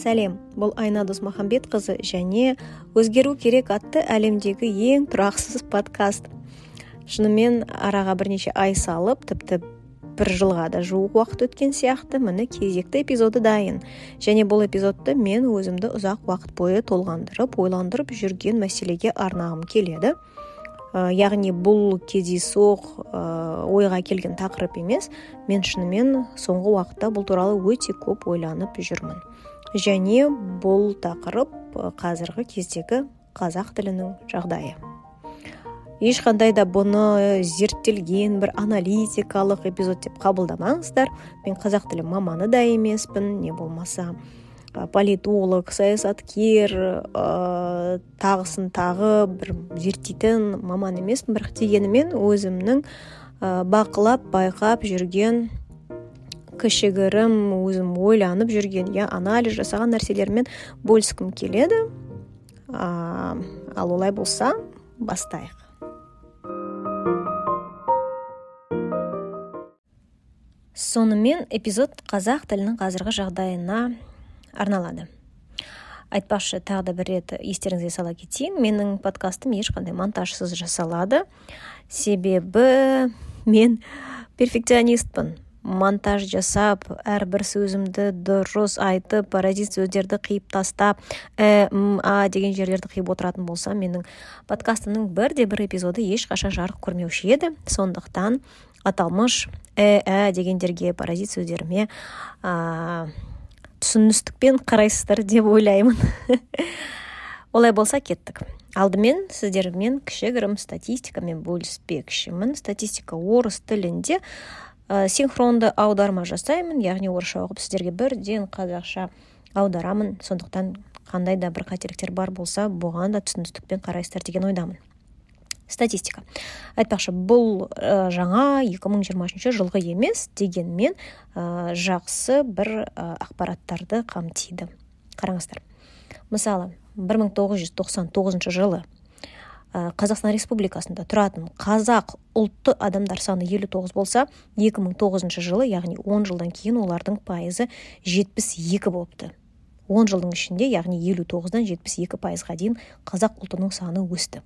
сәлем. Бұл айна досмахамбетқызы және өзгеру керек атты әлемдегі ең тұрақсыз подкаст. Шынымен араға бірнеше ай салып тіпті бір жылға да жуық уақыт өткен сияқты міне кезекті эпизоды дайын. Және бұл эпизодты мен өзімді ұзақ уақыт бойы толғандырып ойландырып жүрген мәселеге арнағым келеді. Ә, яғни бұл кездейсоқ ә, ойға келген тақырып емес. Мен шынымен соңғы уақытта бұл туралы өте көп ойланып жүрмін. Және бұл тақырып қазіргі кездегі қазақ тілінің жағдайы. Ешқандай да бұны зерттелген бір аналитикалық эпизод деп қабылдамаңыздар. Мен қазақ тілі маманы да емеспін не болмаса политолог саясаткер ә, тағысын тағы бір зерттейтін маман емеспін. Бірақ дегенімен өзімнің ә, бақылап байқап жүрген кішігірім өзім ойланып жүрген я анализ жасаған нәрселермен бөліскім келеді. Ә, ал олай болса бастайық. Сонымен эпизод қазақ тілінің қазіргі жағдайына арналады. Айтпақшы тағы да бір рет естеріңізге сала кетейін менің подкастым ешқандай монтажсыз жасалады. Себебі мен перфекционистпін. Монтаж жасап әрбір сөзімді дұрыс айтып паразит сөздерді қиып тастап ә, а деген жерлерді қиып отыратын болсам менің подкастымның бірде бір эпизоды ешқашан жарық көрмеуші еді. Сондықтан аталмыш ә, ә дегендерге паразит сөздеріме ә, түсіністікпен қарайсыздар деп ойлаймын. Олай болса кеттік. Алдымен сіздермен кішігірім статистикамен бөліспекшімін. Статистика орыс тілінде ә, синхронды аударма жасаймын яғни орысша оқып сіздерге бірден қазақша аударамын. Сондықтан қандай да бір қателіктер бар болса бұған да түсіністікпен қарайсыздар деген ойдамын. Статистика. Айтпақшы бұл ә, жаңа 2023 жылғы емес дегенмен ә, жақсы бір ә, ақпараттарды қамтиды. Қараңыздар. Мысалы 1999 жылы қазақстан республикасында тұратын қазақ ұлтты адамдар саны 59 болса 2009 жылы яғни 10 жылдан кейін олардың пайызы 72 болыпты. 10 жылдың ішінде яғни 59-дан 72 пайызға дейін қазақ ұлтының саны өсті.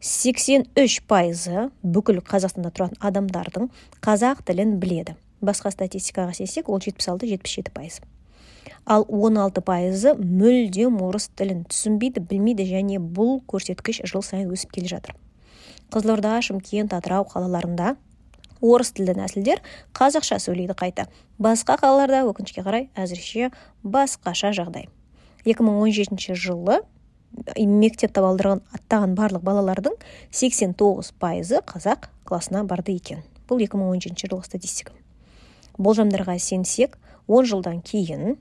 сексен үш пайызы бүкіл қазақстанда тұратын адамдардың қазақ тілін біледі. Басқа статистикаға сенсек ол жетпіс алты жетпіс жеті пайыз. Ал 16 пайызы мүлдем орыс тілін түсінбейді білмейді және бұл көрсеткіш жыл сайын өсіп келе жатыр. Қызылорда шымкент атырау қалаларында орыс тілді нәсілдер қазақша сөйлейді қайта. Басқа қалаларда өкінішке қарай әзірше басқаша жағдай. 2017 жылы мектеп табалдырығын аттаған барлық балалардың 89 пайызы қазақ классына барды екен. Бұл 2017 жылғы статистика. Болжамдарға сенсек 10 жылдан кейін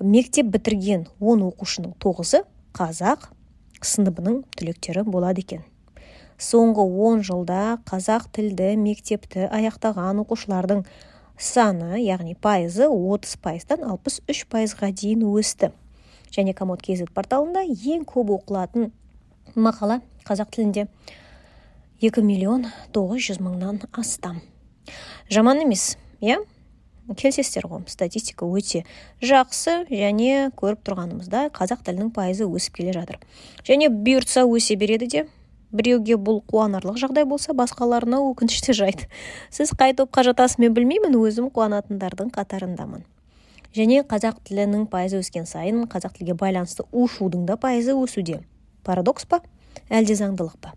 мектеп бітірген 10 оқушының тоғызы қазақ сыныбының түлектері болады екен. Соңғы 10 жылда қазақ тілді мектепті аяқтаған оқушылардың саны яғни пайызы 30 пайыздан 63 пайызға дейін өсті. Және комод kz порталында ең көп оқылатын мақала қазақ тілінде. 2 миллион 900 мыңнан астам. Жаман емес иә? Келісесіздер ғой статистика өте жақсы және көріп тұрғанымызда қазақ тілінің пайызы өсіп келе жатыр. Және бұйыртса өсе береді де біреуге бұл қуанарлық жағдай болса басқаларына өкінішті жайт. Сіз қай топқа жатасыз мен білмеймін өзім қуанатындардың қатарындамын. Және қазақ тілінің пайызы өскен сайын қазақ тілге байланысты ушудың да пайызы өсуде. Парадокс па? Әлде заңдылық па?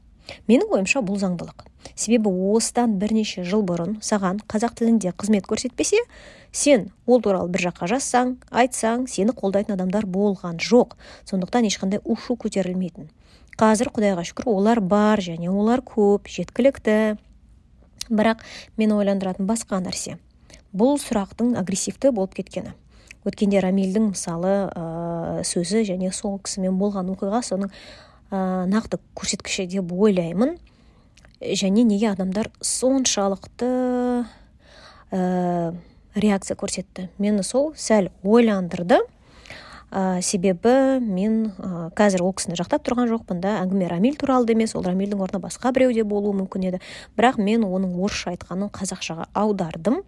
Менің ойымша бұл заңдылық. Себебі осыдан бірнеше жыл бұрын саған қазақ тілінде қызмет көрсетпесе сен ол туралы бір жаққа жазсаң айтсаң сені қолдайтын адамдар болған жоқ. Сондықтан ешқандай ушу көтерілмейтін. Қазір құдайға шүкір олар бар және олар көп жеткілікті. Бірақ мені ойландыратын басқа нәрсе. Бұл сұрақтың агрессивті болып кеткені. Өткенде рамильдің мысалы ә, сөзі және сол кісімен болған оқиға соның ә, нақты көрсеткіші деп ойлаймын. Және неге адамдар соншалықты ә, реакция көрсетті? Мені сол сәл ойландырды. Ә, себебі мен ә, қазір ол кісіні жақтап тұрған жоқпын да. Әңгіме рамиль туралы да емес ол рамильдің орнына басқа біреу де болуы мүмкін еді. Бірақ мен оның орысша айтқанын қазақшаға аудардым.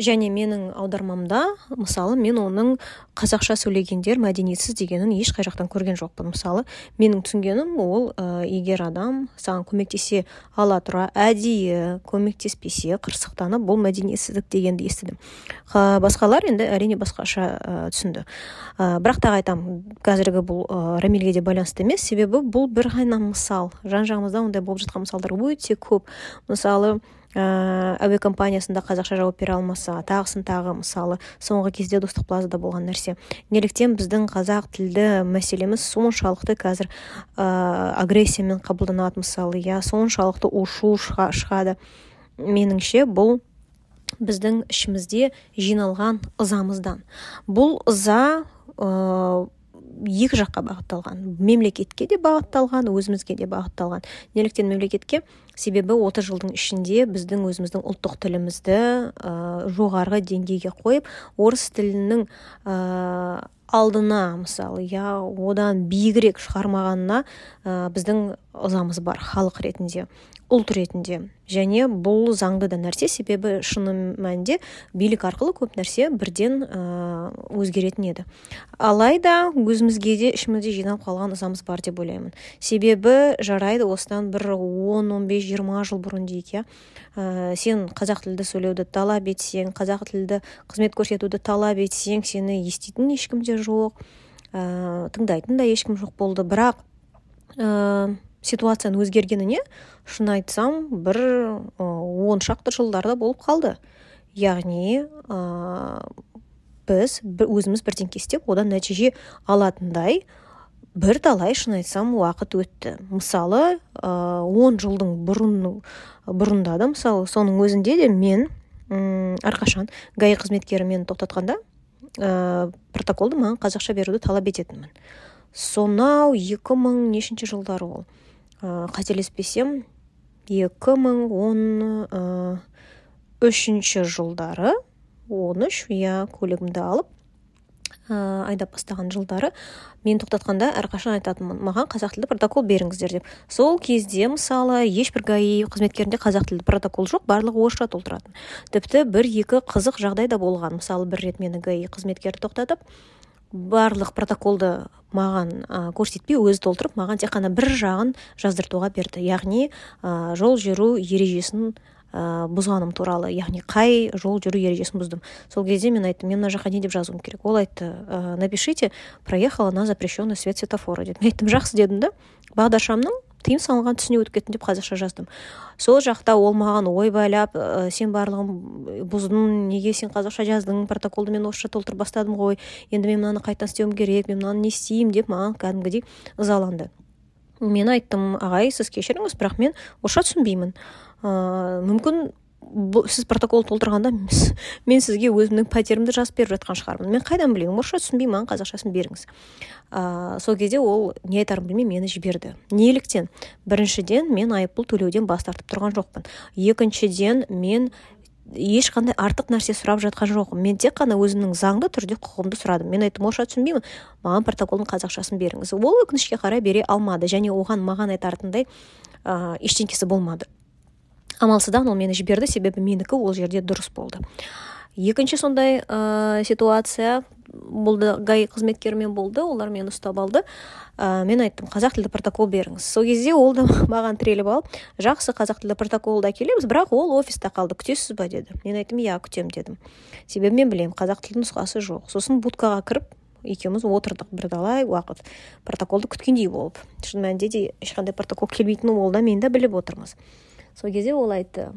Және менің аудармамда мысалы мен оның қазақша сөйлегендер мәдениетсіз дегенін ешқай жақтан көрген жоқпын. Мысалы менің түсінгенім ол ә, егер адам саған көмектесе ала тұра әдейі көмектеспесе қырсықтанып бұл мәдениетсіздік дегенді естідім. Басқалар енді әрине басқаша ә, түсінді. Ә, бірақ тағы айтамын қазіргі бұл ә, рамильге де байланысты емес. Себебі бұл бір ғана мысал. Жан жағымызда ондай болып жатқан мысалдар өте көп. Мысалы әуе компаниясында қазақша жауап бере алмаса тағысын тағы мысалы соңғы кезде достық плазада болған нәрсе. Неліктен біздің қазақ тілді мәселеміз соншалықты қазір ә, агрессиямен қабылданады мысалы иә соншалықты ушу шығады. Меніңше бұл біздің ішімізде жиналған ызамыздан. Бұл ыза екі жаққа бағытталған. Мемлекетке де бағытталған өзімізге де бағытталған. Неліктен мемлекетке себебі 30 жылдың ішінде біздің өзіміздің ұлттық тілімізді ә, жоғарғы деңгейге қойып орыс тілінің ә, алдына мысалы иә одан биігірек шығармағанына ә, біздің ызамыз бар халық ретінде. Ұлт ретінде. Және бұл заңды да нәрсе себебі шыны мәнінде билік арқылы көп нәрсе бірден өзгеретін еді. Алайда өзімізге де ішімізде жиналып қалған ызамыз бар деп ойлаймын. Себебі жарайды осыдан бір 10-15-20 жыл бұрын дейік иә. Ә, сен қазақ тілді сөйлеуді талап етсең қазақ тілді қызмет көрсетуді талап етсең сені еститін ешкім де жоқ. Ә, тыңдайтын да ешкім жоқ болды. Бірақ ситуацияның өзгергеніне шын айтсам бір он шақты жылдарда болып қалды. Яғни ә, біз өзіміз бірдеңке істеп одан нәтиже алатындай бір талай шын айтсам уақыт өтті. Мысалы он жылдың бұрын бұрында да мысалы соның өзінде де мен әрқашан гаи қызметкері мені тоқтатқанда ә, протоколды маған қазақша беруді талап ететінмін. Сонау екі мың нешінші жылдары ол. Қателеспесем екі мың он үшінші жылдары он үш иә көлігімді алып ә, айдап бастаған жылдары мен тоқтатқанда әрқашан айтатынмын маған қазақ тілді протокол беріңіздер деп. Сол кезде мысалы ешбір гаи қызметкерінде қазақ тілді протокол жоқ барлығы орысша толтыратын. Тіпті бір екі қызық жағдай да болған. Мысалы бір рет мені гаи қызметкері тоқтатып барлық протоколды маған ә, көрсетпей өзі толтырып маған тек қана бір жағын жаздыртуға берді. Яғни ә, жол жүру ережесін ә, бұзғаным туралы. Яғни қай жол жүру ережесін бұздым. Сол кезде мен айттым мен мына жаққа не деп жазуым керек? Ол айтты ә, напишите проехала на запрещенный свет светофора деді мен айттым жақсы дедім да бағдаршамның тыйым салынған түсіне өтіп кеттім деп қазақша жаздым. Сол жақта ол маған ойбайлап ә, сен барлығын бұздың неге сен қазақша жаздың протоколды мен орысша толтырып бастадым ғой? Енді мен мынаны қайтадан істеуім керек мен мынаны не істеймін? деп маған кәдімгідей ызаланды. Мен айттым ағай сіз кешіріңіз бірақ мен орысша түсінбеймін. Ә, мүмкін сіз протокол толтырғанда мен сізге өзімнің пәтерімді жазып беріп жатқан шығармын. Мен қайдан білейін? Орысша түсінбеймін маған қазақшасын беріңіз. Ә, сол кезде ол не айтарын білмей мені жіберді. Неліктен? Біріншіден мен айыппұл төлеуден бас тартып тұрған жоқпын. Екіншіден мен ешқандай артық нәрсе сұрап жатқан жоқпын. Мен тек қана өзімнің заңды түрде құқығымды сұрадым. Мен айттым орысша түсінбеймін маған протоколдың қазақшасын беріңіз ол өкінішке қарай бере алмады және оған маған айтатындай ә, ештеңкесі болмады. Амалсыздан ол мені жіберді себебі менікі ол жерде дұрыс болды. Екінші сондай ә, ситуация бұл да гаи қызметкерімен болды олар мені ұстап алды. Ә, мен айттым қазақ тілді протокол беріңіз сол кезде ол да маған тіреліп алып жақсы қазақ тілді протоколды әкелеміз бірақ ол офиста қалды күтесіз ба? деді. Мен айттым иә күтемін дедім. Себебі мен білемін қазақ тілді нұсқасы жоқ. Сосын будкаға кіріп екеуміз отырдық бірталай уақыт протоколды күткендей болып. Шын мәнінде де ешқандай протокол келмейтінін ол да мен де біліп отырмыз. Сол кезде ол айтты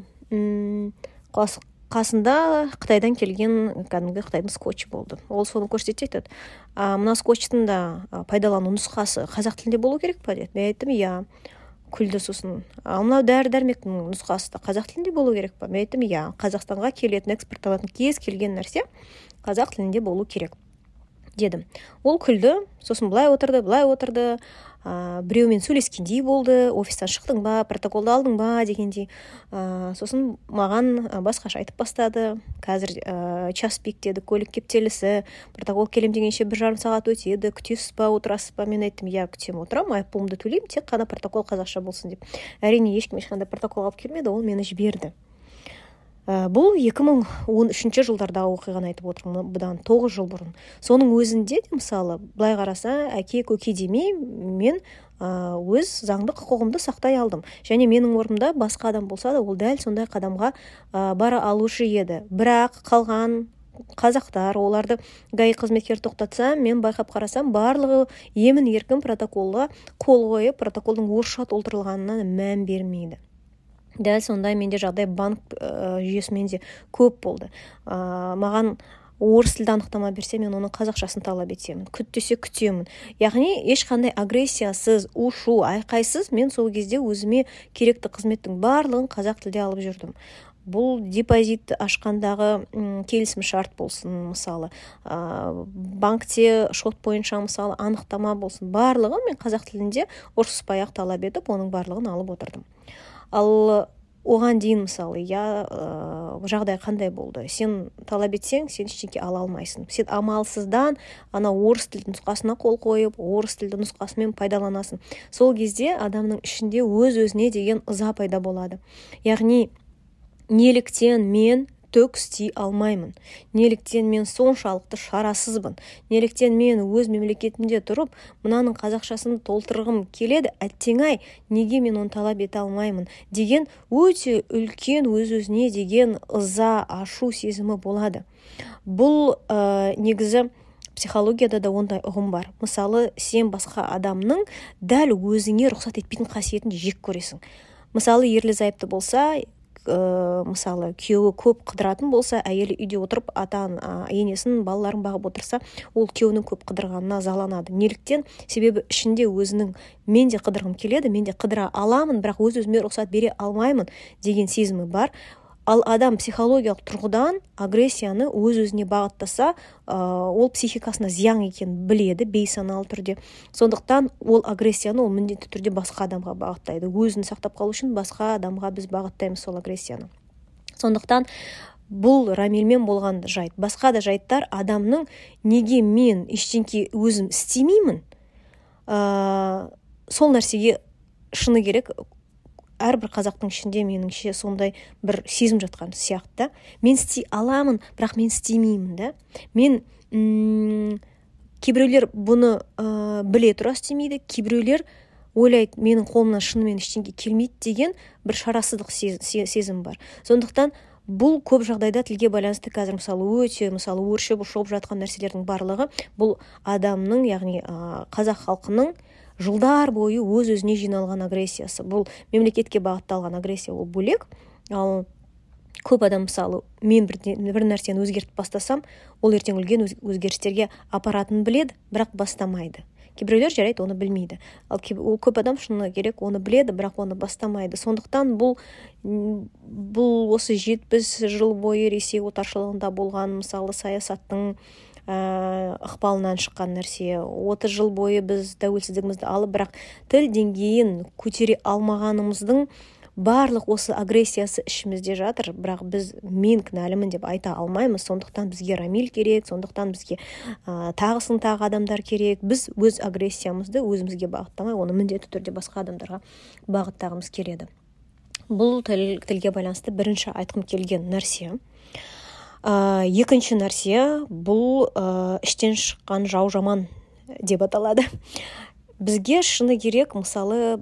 қасында қытайдан келген кәдімгі қытайдың скотчы болды ол соны көрсетсе айтады а мына скотчтың да пайдалану нұсқасы қазақ тілінде болу керек па? деді. Мен айттым иә күлді сосын ал мынау дәрі дәрмектің нұсқасы да қазақ тілінде болу керек па? Мен айттым иә қазақстанға келетін экспортталатын кез келген нәрсе қазақ тілінде болу керек. Дедім. Ол күлді сосын былай отырды былай отырды. Ә, біреумен сөйлескендей болды офистан шықтың ба протоколды алдың ба дегендей. Ә, сосын маған басқаша айтып бастады. Қазір ә, час пик деді көлік кептелісі протокол келем дегенше бір жарым сағат өтеді күтесіз ба отырасыз ба мен айттым иә күтемін отырамын айыппұлымды төлеймін тек қана протокол қазақша болсын деп. Әрине ешкім ешқандай протокол алып келмеді ол мені жіберді. Бұл 2013 жылдардағы оқиғаны айтып отырмын. Бұдан тоғыз жыл бұрын. Соның өзінде де мысалы былай қараса әке көке демей мен өз заңды құқығымды сақтай алдым. Және менің орнымда басқа адам болса да ол дәл сондай қадамға бара алушы еді. Бірақ қалған қазақтар оларды гаи қызметкері тоқтатса мен байқап қарасам барлығы емін еркін протоколға қол қойып протоколдың орысша толтырылғанына мән бермейді. Дәл сондай менде жағдай банк ә, жүйесімен де көп болды. Ә, маған орыс тілді анықтама берсе мен оның қазақшасын талап етемін күт десе күтемін. Яғни ешқандай агрессиясыз ушу айқайсыз мен сол кезде өзіме керекті қызметтің барлығын қазақ тілде алып жүрдім. Бұл депозит ашқандағы келісім шарт болсын мысалы ә, банкте шот бойынша мысалы анықтама болсын барлығын мен қазақ тілінде ұрсыспай ақ талап етіп оның барлығын алып отырдым. Ал оған дейін мысалы иә ә, жағдай қандай болды? Сен талап етсең сен ештеңе ала алмайсың. Сен амалсыздан ана орыс тілді нұсқасына қол қойып орыс тілді нұсқасымен пайдаланасың. Сол кезде адамның ішінде өз өзіне деген ыза пайда болады. Яғни неліктен мен түк істей алмаймын. Неліктен мен соншалықты шарасызбын. Неліктен мен өз мемлекетімде тұрып мынаның қазақшасын толтырғым келеді әттең ай неге мен оны талап ете алмаймын деген өте үлкен өз өзіне деген ыза ашу сезімі болады. Бұл ә, негізі психологияда да ондай ұғым бар. Мысалы сен басқа адамның дәл өзіңе рұқсат етпейтін қасиетін жек көресің. Мысалы ерлі зайыпты болса ә, мысалы күйеуі көп қыдыратын болса әйелі үйде отырып ата енесін балаларын бағып отырса ол күйеуінің көп қыдырғанына ызаланады неліктен себебі ішінде өзінің мен де қыдырғым келеді мен де қыдыра аламын бірақ өз өзіме рұқсат бере алмаймын деген сезімі бар. Ал адам психологиялық тұрғыдан агрессияны өз өзіне бағыттаса ә, ол психикасына зиян екенін біледі бейсаналы түрде. Сондықтан ол агрессияны ол міндетті түрде басқа адамға бағыттайды. Өзін сақтап қалу үшін басқа адамға біз бағыттаймыз сол агрессияны. Сондықтан бұл рамильмен болған жайт. Басқа да жайттар адамның неге мен ештеңке өзім істемеймін ә, сол нәрсеге шыны керек әрбір қазақтың ішінде меніңше сондай бір сезім жатқан сияқты мен істей аламын бірақ мен істемеймін да. Мен м кейбіреулер бұны ә, біле тұра істемейді кейбіреулер ойлайды менің қолымнан шынымен ештеңе келмейді деген бір шарасыздық сезім бар. Сондықтан бұл көп жағдайда тілге байланысты қазір мысалы өте мысалы өршіп шолып жатқан нәрселердің барлығы бұл адамның яғни қазақ халқының жылдар бойы өз өзіне жиналған агрессиясы. Бұл мемлекетке бағытталған агрессия ол бөлек. Ал көп адам мысалы мен бір, бір нәрсені өзгертіп бастасам ол ертең үлкен өзгерістерге апаратынын біледі бірақ бастамайды. Кейбіреулер жарайды оны білмейді. Ал ол көп адам шыны керек оны біледі бірақ оны бастамайды. Сондықтан бұл бұл осы жетпіс жыл бойы ресей отаршылығында болған мысалы саясаттың ықпалынан шыққан нәрсе. отыз жыл бойы біз тәуелсіздігімізді алып бірақ тіл деңгейін көтере алмағанымыздың барлық осы агрессиясы ішімізде жатыр. Бірақ біз мен кінәлімін деп айта алмаймыз. Сондықтан бізге рамиль керек сондықтан бізге ә, тағысын тағы адамдар керек. Біз өз агрессиямызды өзімізге бағыттамай оны міндетті түрде басқа адамдарға бағыттағымыз келеді. Бұл тіл, тілге байланысты бірінші айтқым келген нәрсе. Ә, екінші нәрсе бұл ә, іштен шыққан жау жаман деп аталады. Бізге шыны керек мысалы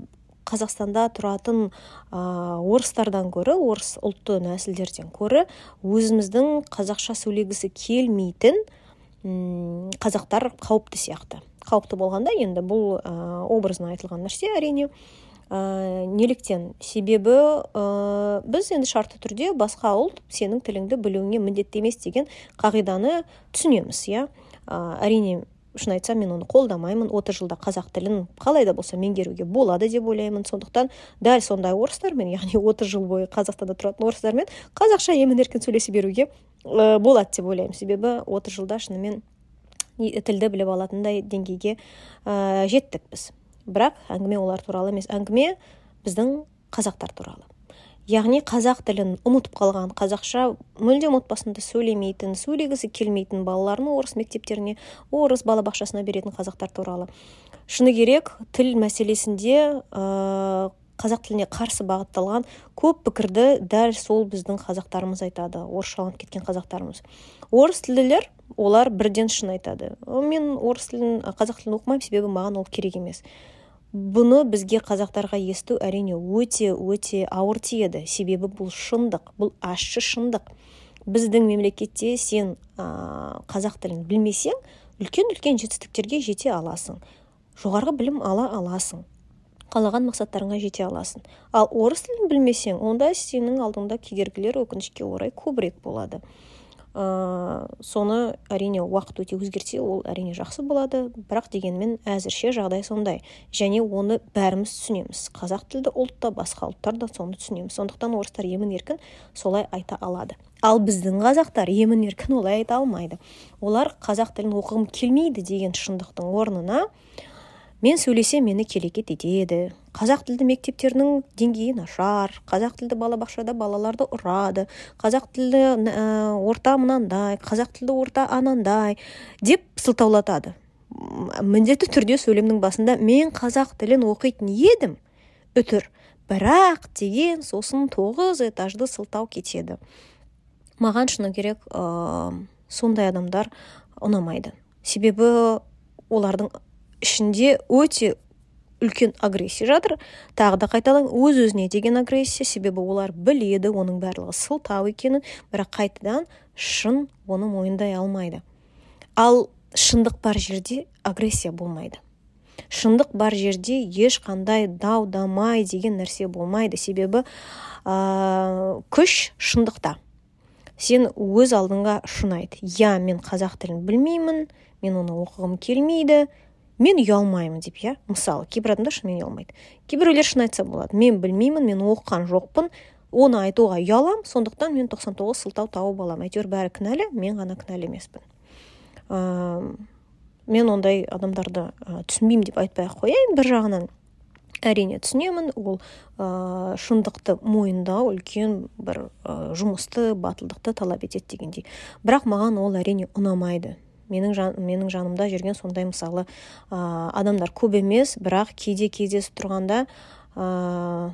қазақстанда тұратын ә, орыстардан гөрі орыс ұлтты нәсілдерден гөрі өзіміздің қазақша сөйлегісі келмейтін қазақтар қауіпті сияқты. Қауіпті болғанда енді бұл ә, образно айтылған нәрсе әрине. Ә, неліктен. Себебі ә, біз енді шартты түрде басқа ұлт сенің тіліңді білуіңе міндетті емес деген қағиданы түсінеміз иә. Ә, әрине шын айтсам мен оны қолдамаймын. Отыз жылда қазақ тілін қалай да болса меңгеруге болады деп ойлаймын. Сондықтан дәл сондай орыстармен яғни отыз жыл бойы қазақстанда тұратын орыстармен қазақша емін еркін сөйлесе беруге ә, болады деп ойлаймын. Себебі отыз жылда шынымен тілді біліп алатындай деңгейге ә, жеттік біз. Бірақ әңгіме олар туралы емес. Әңгіме біздің қазақтар туралы. Яғни қазақ тілін ұмытып қалған қазақша мүлдем отбасында сөйлемейтін сөйлегісі келмейтін балаларын орыс мектептеріне орыс балабақшасына беретін қазақтар туралы. Шыны керек тіл мәселесінде ә, қазақ тіліне қарсы бағытталған көп пікірді дәл сол біздің қазақтарымыз айтады орысшаланып кеткен қазақтарымыз. Орыс тілділер олар бірден шын айтады. Мен орыс тілін қазақ тілін оқымаймын себебі маған ол керек емес бұны бізге қазақтарға есту әрине өте өте ауыр тиеді. Себебі бұл шындық бұл ащы шындық. Біздің мемлекетте сен ә, қазақ тілін білмесең үлкен үлкен жетістіктерге жете аласың. Жоғарғы білім ала аласың. Қалаған мақсаттарыңа жете аласың. Ал орыс тілін білмесең онда сенің алдыңда кедергілер өкінішке орай көбірек болады. Ә, соны әрине уақыт өте өзгерсе ол әрине жақсы болады. Бірақ дегенмен әзірше жағдай сондай. Және оны бәріміз түсінеміз. Қазақ тілді ұлт та басқа ұлттар да соны түсінеміз. Сондықтан орыстар емін еркін солай айта алады. Ал біздің қазақтар емін еркін олай айта алмайды. Олар қазақ тілін оқығым келмейді деген шындықтың орнына мен сөйлесем мені келекет етеді қазақ тілді мектептерінің деңгейі нашар. Қазақ тілді балабақшада балаларды ұрады. Қазақ тілді ә, орта мынандай қазақ тілді орта анандай деп сылтаулатады. Міндетті түрде сөйлемнің басында мен қазақ тілін оқитын едім үтір бірақ деген сосын тоғыз этажды сылтау кетеді. Маған шыны керек ә, сондай адамдар ұнамайды. Себебі олардың ішінде өте үлкен агрессия жатыр. Тағы да қайталаймын өз өзіне деген агрессия. Себебі олар біледі оның барлығы сылтау екенін бірақ қайтадан шын оны мойындай алмайды. Ал шындық бар жерде агрессия болмайды. Шындық бар жерде ешқандай дау дамай деген нәрсе болмайды. Себебі ә, күш шындықта. Сен өз алдыңа шын айт иә мен қазақ тілін білмеймін мен оны оқығым келмейді мен ұялмаймын деп иә? Мысалы кейбір адамдар шынымен ұялмайды. Кейбіреулер шын айтса болады. Мен білмеймін мен оқыған жоқпын. Оны айтуға ұялам сондықтан мен 99 сылтау тауып аламын. Әйтеуір бәрі кінәлі мен ғана кінәлі емеспін. Ә, мен ондай адамдарды ә, түсінбеймін деп айтпай ақ қояйын. Бір жағынан әрине түсінемін. Ол ә, шындықты мойындау үлкен бір ә, жұмысты батылдықты талап етеді дегендей. Бірақ маған ол әрине ұнамайды. Менің, жан, менің жанымда жүрген сондай мысалы ә, адамдар көп емес бірақ кейде кездесіп тұрғанда ә,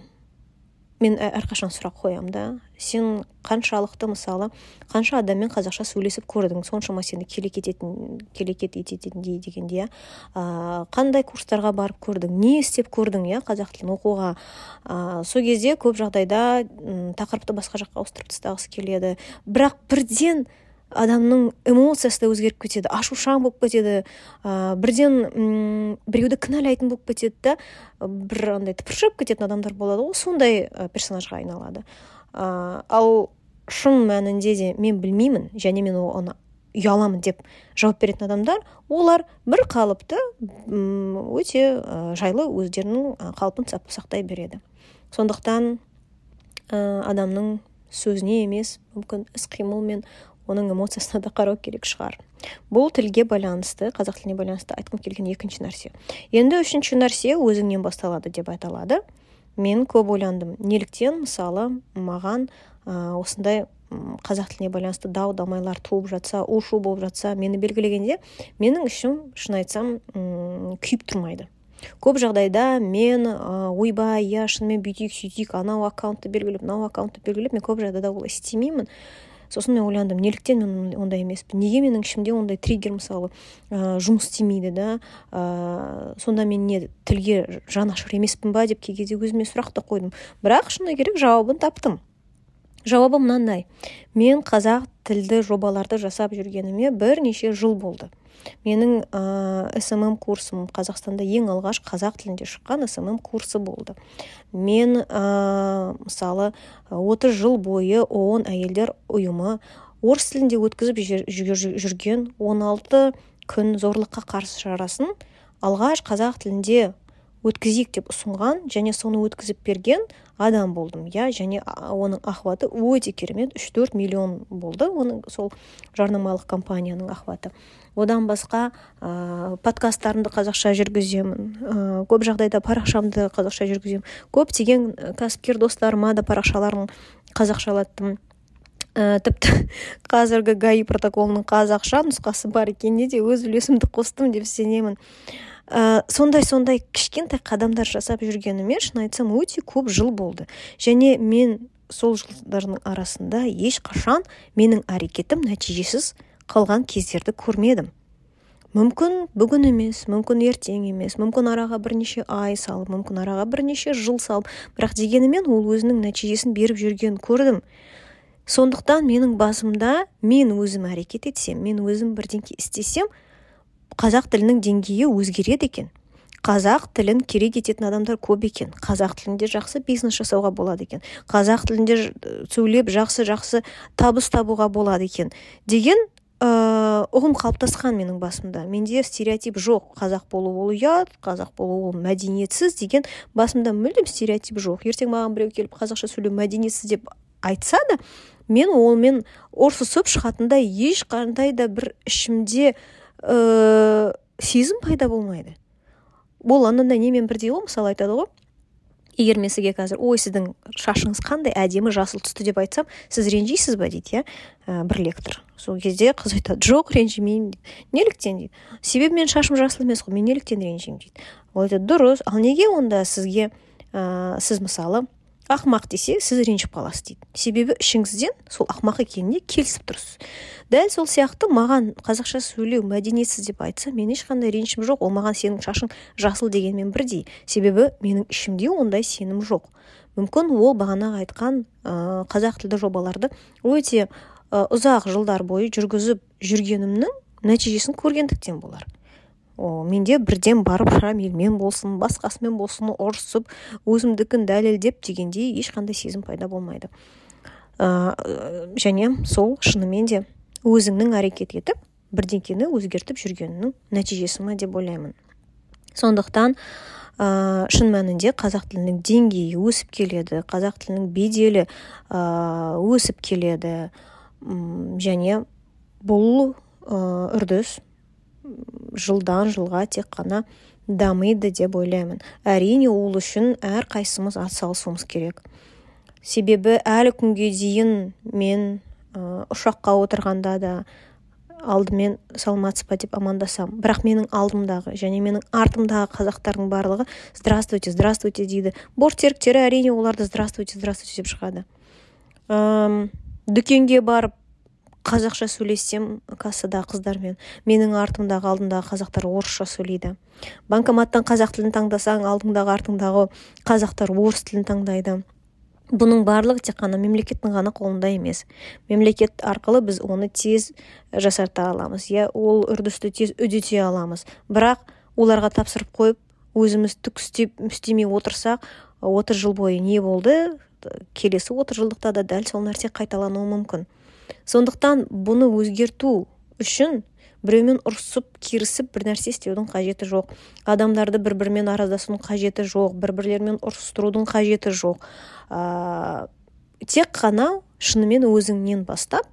мен әрқашан сұрақ қоямын да. Сен қаншалықты мысалы қанша адаммен қазақша сөйлесіп көрдің? Соншама сені келекет ететін келекет ететіндей дегенде иә қандай курстарға барып көрдің? Не істеп көрдің иә қазақ тілін оқуға? Ә, сол кезде көп жағдайда тақырыпты басқа жаққа ауыстырып тастағысы келеді. Бірақ бірден адамның эмоциясы да өзгеріп кетеді ашушаң болып кетеді ә, бірден м біреуді кінәлайтын болып кетеді да бір андай тыпыршып кететін адамдар болады ғой сондай персонажға айналады. Ә, ал шын мәнінде де мен білмеймін және мен оны ұяламын деп жауап беретін адамдар олар бір қалыпты өте жайлы өздерінің қалпын сақтай береді. Сондықтан адамның сөзіне емес мүмкін іс қимыл мен оның эмоциясына да қарау керек шығар. Бұл тілге байланысты қазақ тіліне байланысты айтқым келген екінші нәрсе. Енді үшінші нәрсе өзіңнен басталады деп айталады. Мен көп ойландым. Неліктен мысалы маған ә, осындай қазақ тіліне байланысты дау дамайлар туып жатса у шу болып жатса мені белгілегенде менің ішім шын айтсам күйіп тұрмайды. Көп жағдайда мен ә, ойбай иә шынымен бүйтейік сөйтейік анау аккаунтты белгілеп мынау аккаунтты белгілеп мен көп жағдайда олай істемеймін. Сосын мен ойландым неліктен мен ондай емеспін? Неге менің ішімде ондай триггер мысалы ә, жұмыс істемейді да? Ә, сонда мен не тілге жанашыр емеспін ба деп кей кезде өзіме сұрақ та қойдым. Бірақ шыны керек жауабын таптым. Жауабы мынандай мен қазақ тілді жобаларды жасап жүргеніме бірнеше жыл болды. Менің ә, смм курсым қазақстанда ең алғаш қазақ тілінде шыққан смм курсы болды. Мен ә, мысалы 30 жыл бойы оон әйелдер ұйымы орыс тілінде өткізіп жүрген 16 күн зорлыққа қарсы шарасын алғаш қазақ тілінде өткізейік деп ұсынған және соны өткізіп берген адам болдым иә және оның охваты өте керемет үш төрт миллион болды оның сол жарнамалық компанияның охваты. Одан басқа ә, подкасттарымды қазақша жүргіземін ә, көп жағдайда парақшамды қазақша жүргіземін. Көптеген кәсіпкер достарыма да парақшаларын қазақшалаттым ә, тіпті қазіргі гаи протоколының қазақша нұсқасы бар екеніне де өз үлесімді қостым деп сенемін. Ә, сондай сондай кішкентай қадамдар жасап жүргеніме шын айтсам өте көп жыл болды. Және мен сол жылдардың арасында ешқашан менің әрекетім нәтижесіз қалған кездерді көрмедім. Мүмкін бүгін емес мүмкін ертең емес мүмкін араға бірнеше ай салып мүмкін араға бірнеше жыл салып бірақ дегенімен ол өзінің нәтижесін беріп жүргенін көрдім. Сондықтан менің басымда мен өзім әрекет етсем мен өзім бірдеңке істесем қазақ тілінің деңгейі өзгереді екен. Қазақ тілін керек ететін адамдар көп екен. Қазақ тілінде жақсы бизнес жасауға болады екен. Қазақ тілінде сөйлеп жақсы жақсы табыс табуға болады екен. Деген ә, ұғым қалыптасқан менің басымда. Менде стереотип жоқ. Қазақ болу ол ұят қазақ болу ол мәдениетсіз деген басымда мүлдем стереотип жоқ. Ертең маған біреу келіп қазақша сөйлеу мәдениетсіз деп айтса да мен онымен ұрсысып шығатындай ешқандай да бір ішімде ә, сезім пайда болмайды. Ол анандай немен бірдей ғой мысалы айтады ғой. Егер мен сізге қазір ой сіздің шашыңыз қандай әдемі жасыл түсті деп айтсам сіз ренжисіз ба дейді иә? Ә, бір лектор. Сол кезде қыз айтады жоқ ренжімеймін дейді неліктен дейді. Себебі менің шашым жасыл емес қой мен неліктен ренжимін? дейді. Ол айтады дұрыс. Ал неге онда сізге ә, сіз мысалы ақымақ десе сіз ренжіп қаласыз дейді. Себебі ішіңізден сол ақымақ екеніне келісіп тұрсыз. Дәл сол сияқты маған қазақша сөйлеу мәдениетсіз деп айтса мен ешқандай ренішім жоқ. Ол маған сенің шашың жасыл дегенмен бірдей. Себебі менің ішімде ондай сенім жоқ. Мүмкін ол бағанағы айтқан ә, қазақ тілді жобаларды өте ұзақ жылдар бойы жүргізіп жүргенімнің нәтижесін көргендіктен болар. О, менде бірден барып шрамилмен болсын басқасымен болсын ұрысып өзімдікін дәлелдеп дегендей ешқандай сезім пайда болмайды. Ә, және сол шынымен де өзіңнің әрекет етіп бірдеңкені өзгертіп жүргеніңнің нәтижесі ма деп ойлаймын. Сондықтан ә, шын мәнінде қазақ тілінің деңгейі өсіп келеді қазақ тілінің беделі ә, өсіп келеді. Және бұл ә, үрдіс жылдан жылға тек қана дамиды деп ойлаймын. Әрине ол үшін әр қайсымыз атсалысуымыз керек. Себебі әлі күнге дейін мен ә, ұшаққа отырғанда да алдымен саламатсыз ба деп амандасам. Бірақ менің алдымдағы және менің артымдағы қазақтардың барлығы здравствуйте здравствуйте дейді. Бортсеріктері әрине оларды здравствуйте здравствуйте деп шығады. Дүкенге барып қазақша сөйлессем кассада қыздармен менің артымдағы алдымдағы қазақтар орысша сөйлейді. Банкоматтан қазақ тілін таңдасаң алдыңдағы артыңдағы қазақтар орыс тілін таңдайды. Бұның барлығы тек қана мемлекеттің ғана қолында емес. Мемлекет арқылы біз оны тез жасарта аламыз иә ол үрдісті тез үдете аламыз. Бірақ оларға тапсырып қойып өзіміз түк істеп істемей отырсақ отыз жыл бойы не болды? Келесі отыз жылдықта да дәл сол нәрсе қайталануы мүмкін. Сондықтан бұны өзгерту үшін біреумен ұрысып керісіп бір нәрсе істеудің қажеті жоқ. Адамдарды бір бірімен араздасудың қажеті жоқ бір бірлерімен ұрыстырудың қажеті жоқ. Ә, тек қана шынымен өзіңнен бастап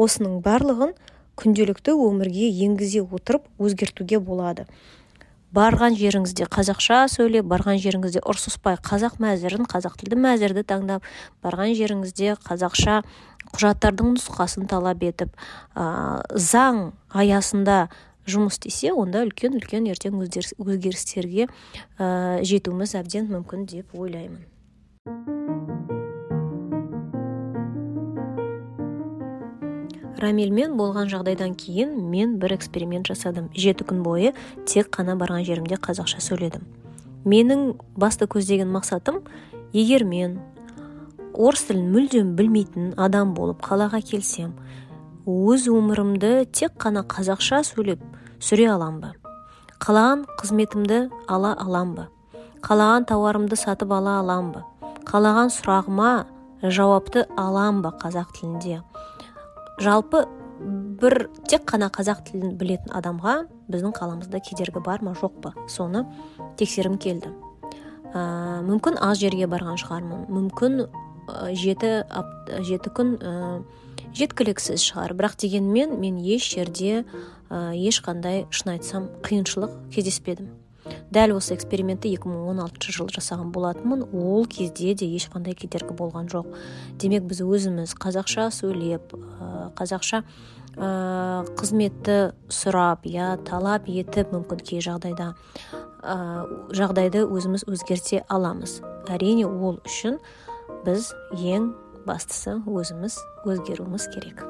осының барлығын күнделікті өмірге енгізе отырып өзгертуге болады. Барған жеріңізде қазақша сөйлеп барған жеріңізде ұрсыспай қазақ мәзірін қазақ тілді мәзірді таңдап барған жеріңізде қазақша құжаттардың нұсқасын талап етіп ә, заң аясында жұмыс істесе онда үлкен үлкен ертең өзгерістерге ә, жетуіміз әбден мүмкін деп ойлаймын. Рамильмен болған жағдайдан кейін мен бір эксперимент жасадым. Жеті күн бойы тек қана барған жерімде қазақша сөйледім. Менің басты көздеген мақсатым егер мен орыс тілін мүлдем білмейтін адам болып қалаға келсем өз өмірімді тек қана қазақша сөйлеп сүре алам ба? Қалаған қызметімді ала алам ба? Қалаған тауарымды сатып ала алам ба? Қалаған сұрағыма жауапты алам ба қазақ тілінде? Жалпы бір тек қана қазақ тілін білетін адамға біздің қаламызда кедергі бар ма жоқ па? Соны тексерім келді. Ә, мүмкін аз жерге барған шығармын. Мүмкін жеті жеті күн ә, жеткіліксіз шығар. Бірақ дегенмен мен еш жерде ә, ешқандай шын айтсам қиыншылық кездеспедім. Дәл осы экспериментті 2016 жылы жасаған болатынмын. Ол кезде де ешқандай кедергі болған жоқ. Демек біз өзіміз қазақша сөйлеп қазақша ә, қызметті сұрап я талап етіп мүмкін кей жағдайда ә, жағдайды өзіміз өзгерте аламыз. Әрине ол үшін біз ең бастысы өзіміз өзгеруіміз керек.